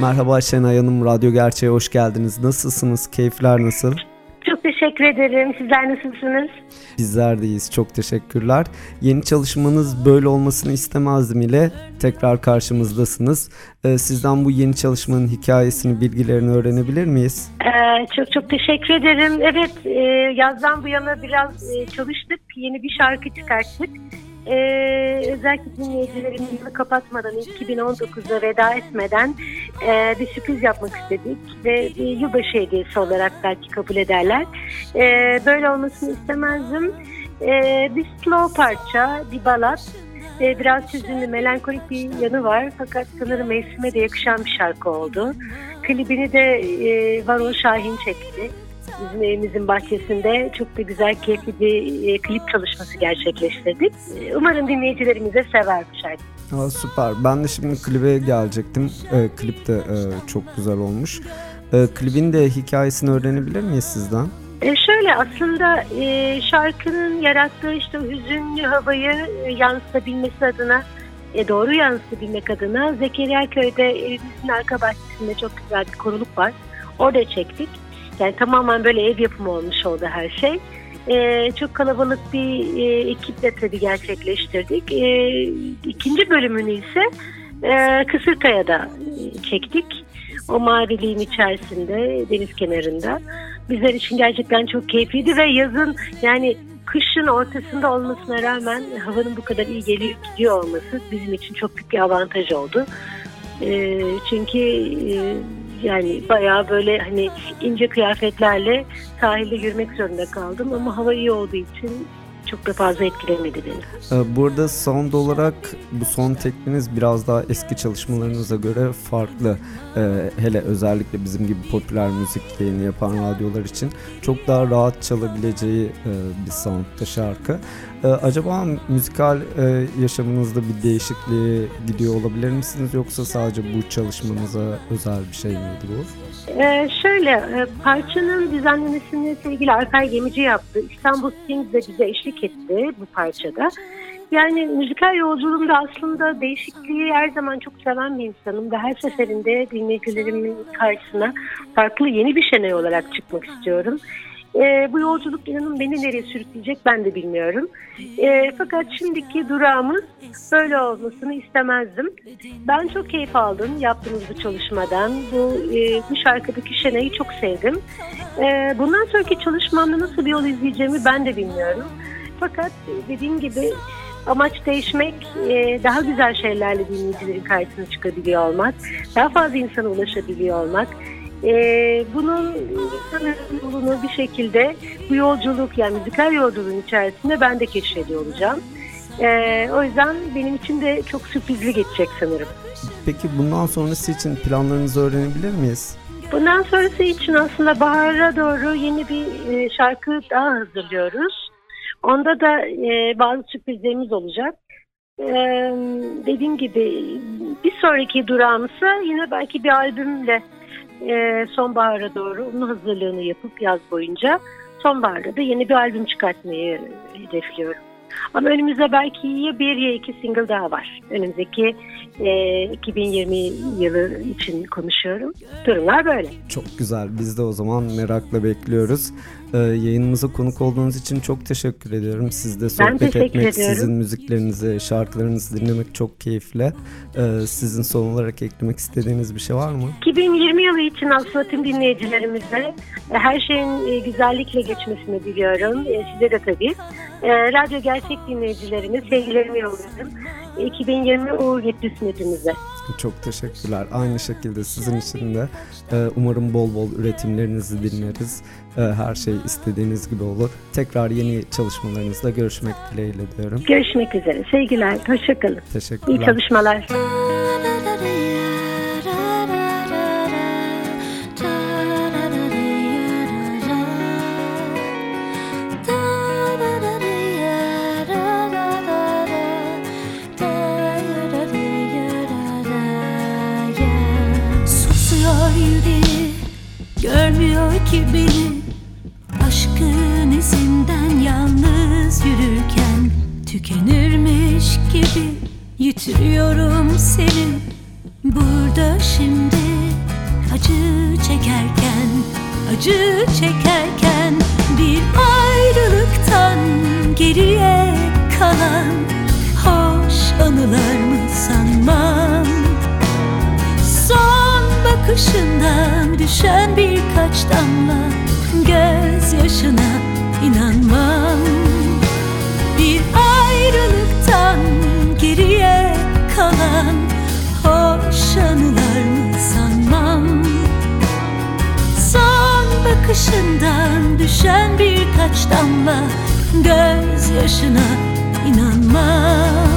Merhaba Şenay Hanım, Radyo Gerçeğe hoş geldiniz. Nasılsınız? Keyifler nasıl? Çok teşekkür ederim. Sizler nasılsınız? Bizler deyiz. Çok teşekkürler. Yeni çalışmanız böyle olmasını istemezdim ile tekrar karşımızdasınız. Ee, sizden bu yeni çalışmanın hikayesini, bilgilerini öğrenebilir miyiz? Ee, çok çok teşekkür ederim. Evet, e, yazdan bu yana biraz e, çalıştık. Yeni bir şarkı çıkarttık. Ee, özellikle dinleyicilerimizi kapatmadan 2019'da veda etmeden e, bir sürpriz yapmak istedik ve bir yılbaşı hediyesi olarak belki kabul ederler. E, böyle olmasını istemezdim. E, bir slow parça, bir balat. E, biraz hüzünlü, melankolik bir yanı var fakat sanırım mevsime de yakışan bir şarkı oldu. Klibini de e, Varol Şahin çekti bizim evimizin bahçesinde çok da güzel, keyifli bir e, klip çalışması gerçekleştirdik. E, umarım dinleyicilerimiz de sever bu şarkı. Aa, süper. Ben de şimdi klibe gelecektim. E, klip de e, çok güzel olmuş. E, klibin de hikayesini öğrenebilir miyiz sizden? E şöyle aslında e, şarkının yarattığı işte hüzünlü havayı e, yansıtabilmesi adına e, doğru yansıtabilmek adına Zekeriya Köy'de evimizin arka bahçesinde çok güzel bir koruluk var. Orada çektik. Yani tamamen böyle ev yapımı olmuş oldu her şey. Ee, çok kalabalık bir e, ekiple tabii gerçekleştirdik. Ee, ikinci bölümünü ise e, Kısırkaya'da çektik. O maviliğin içerisinde, deniz kenarında. Bizler için gerçekten çok keyifliydi ve yazın yani kışın ortasında olmasına rağmen havanın bu kadar iyi geliyor gidiyor olması bizim için çok büyük bir avantaj oldu. E, çünkü e, yani bayağı böyle hani ince kıyafetlerle sahilde yürümek zorunda kaldım ama hava iyi olduğu için çok da fazla etkilemedi beni. Ee, burada sound olarak bu son tekniğiniz biraz daha eski çalışmalarınıza göre farklı. Ee, hele özellikle bizim gibi popüler müzik yayını yapan radyolar için çok daha rahat çalabileceği e, bir soundta şarkı. Ee, acaba müzikal e, yaşamınızda bir değişikliğe gidiyor olabilir misiniz yoksa sadece bu çalışmanıza özel bir şey miydi bu? Ee, şöyle e, parçanın düzenlemesini sevgili Alper Gemici yaptı. İstanbul Stings de bize eşlik etti bu parçada. Yani müzikal yolculuğumda aslında değişikliği her zaman çok seven bir insanım ve her seferinde dinleyicilerimin karşısına farklı yeni bir şenay olarak çıkmak istiyorum. E, bu yolculuk inanın beni nereye sürükleyecek ben de bilmiyorum. E, fakat şimdiki durağımız böyle olmasını istemezdim. Ben çok keyif aldım yaptığımız bu çalışmadan. Bu, e, bu şarkıdaki Şenay'ı çok sevdim. E, bundan sonraki çalışmamda nasıl bir yol izleyeceğimi ben de bilmiyorum. Fakat dediğim gibi amaç değişmek, e, daha güzel şeylerle dinleyicilerin karşısına çıkabiliyor olmak, daha fazla insana ulaşabiliyor olmak. Ee, bunun sanırım yolunu bir şekilde bu yolculuk yani müzikal yolculuğun içerisinde ben de keşfediyor olacağım. Ee, o yüzden benim için de çok sürprizli geçecek sanırım. Peki bundan sonrası için planlarınızı öğrenebilir miyiz? Bundan sonrası için aslında bahara doğru yeni bir e, şarkı daha hazırlıyoruz. Onda da e, bazı sürprizlerimiz olacak. Ee, dediğim gibi bir sonraki durağımsa yine belki bir albümle e, sonbahara doğru onun hazırlığını yapıp yaz boyunca sonbaharda da yeni bir albüm çıkartmayı hedefliyorum. Ama önümüzde belki ya bir ya iki single daha var. Önümüzdeki e, 2020 yılı için konuşuyorum. Durumlar böyle. Çok güzel. Biz de o zaman merakla bekliyoruz. Ee, yayınımıza konuk olduğunuz için çok teşekkür ediyorum. Siz de sohbet etmek, ediyorum. sizin müziklerinizi, şarkılarınızı dinlemek çok keyifli. Ee, sizin son olarak eklemek istediğiniz bir şey var mı? 2020 yılı için aslında tüm dinleyicilerimize her şeyin e, güzellikle geçmesini diliyorum. E, size de tabii. E, radyo gerçek dinleyicilerine sevgilerimi yolluyorum. 2020 uğur getirsin hepimize. Çok teşekkürler. Aynı şekilde sizin için de e, umarım bol bol üretimlerinizi dinleriz. E, her şey istediğiniz gibi olur. Tekrar yeni çalışmalarınızda görüşmek dileğiyle diyorum. Görüşmek üzere. Sevgiler. Hoşçakalın. Teşekkürler. İyi çalışmalar. Burada şimdi Acı çekerken Acı çekerken Bir ayrılıktan Geriye kalan Hoş anılar mı sanmam? Son bakışından düşen birkaç damla Gözyaşına düşen birkaç damla Gözyaşına inanmam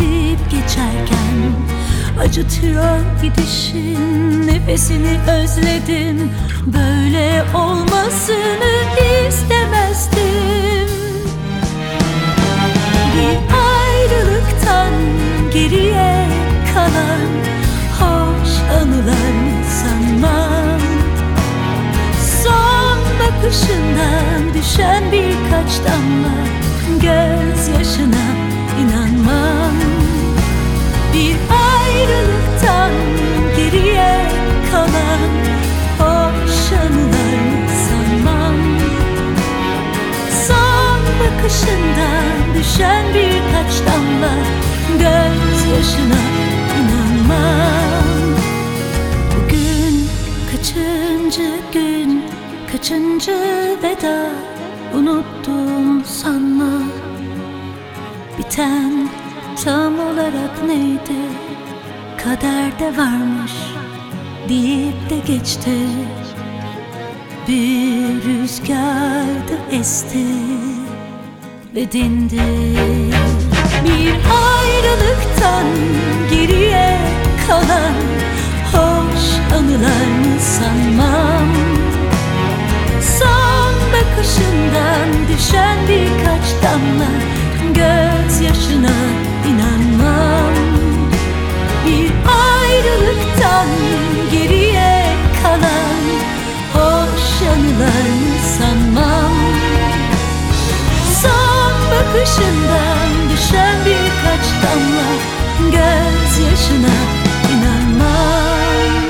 Ezip geçerken Acıtıyor gidişin Nefesini özledim. Böyle olmasını istemezdim. Bir ayrılıktan Geriye kalan Hoş anılar sanmam. Son bakışından düşen birkaç damla Gözyaşına inanmam Son bakışından düşen birkaç damla Gözyaşına inanmam. Bugün kaçıncı gün Kaçıncı veda Unuttum sanma. Biten tam olarak neydi? Kaderde varmış Deyip de geçti. Bir rüzgardı esti Ve dindi Bir ayrılıktan geriye kalan Hoş anılar mı sanmam? Son bakışından düşen birkaç damla Gözyaşına bakışından düşen birkaç damla Gözyaşına inanmam.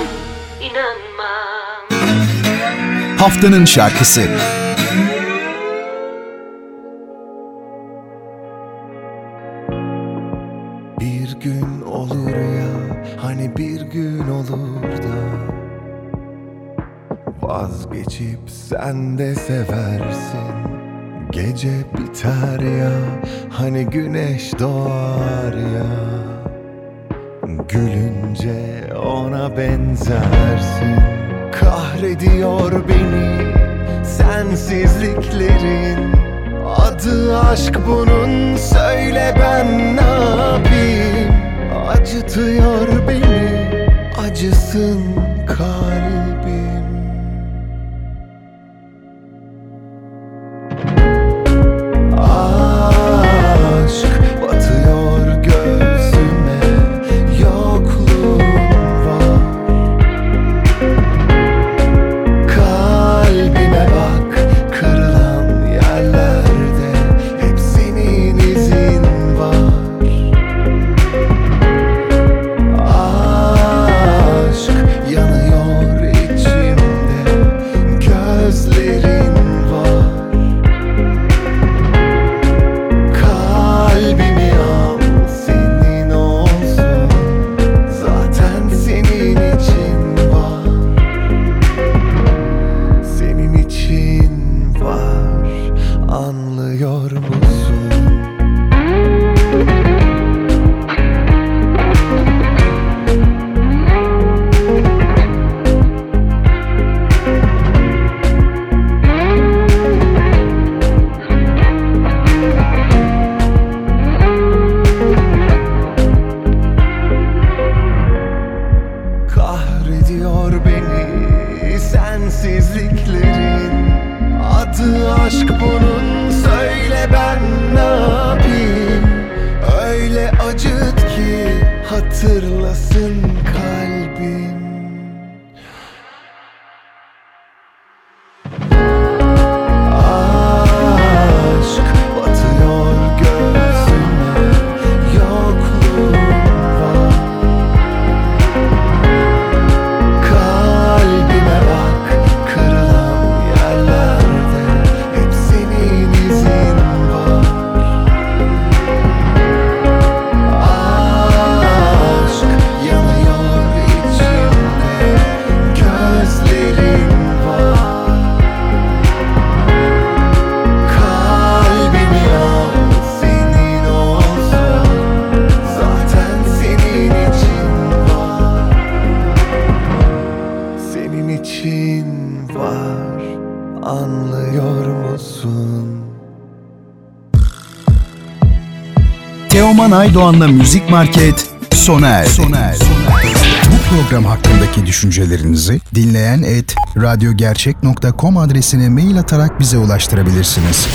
İnanmam. Haftanın şarkısı. Bir gün olur ya hani bir gün olur da. Vazgeçip sen de seversin. Gece biter hani güneş doğar ya. Gülünce ona benzersin. Kahrediyor beni sensizliklerin. Adı aşk bunun söyle ben ne yapayım? Acıtıyor beni acısın Senin için var Anlıyor musun? Teoman Aydoğan'la Müzik Market sona erdi. Bu program hakkındaki düşüncelerinizi dinleyen et radyogercek.com adresine mail atarak bize ulaştırabilirsiniz.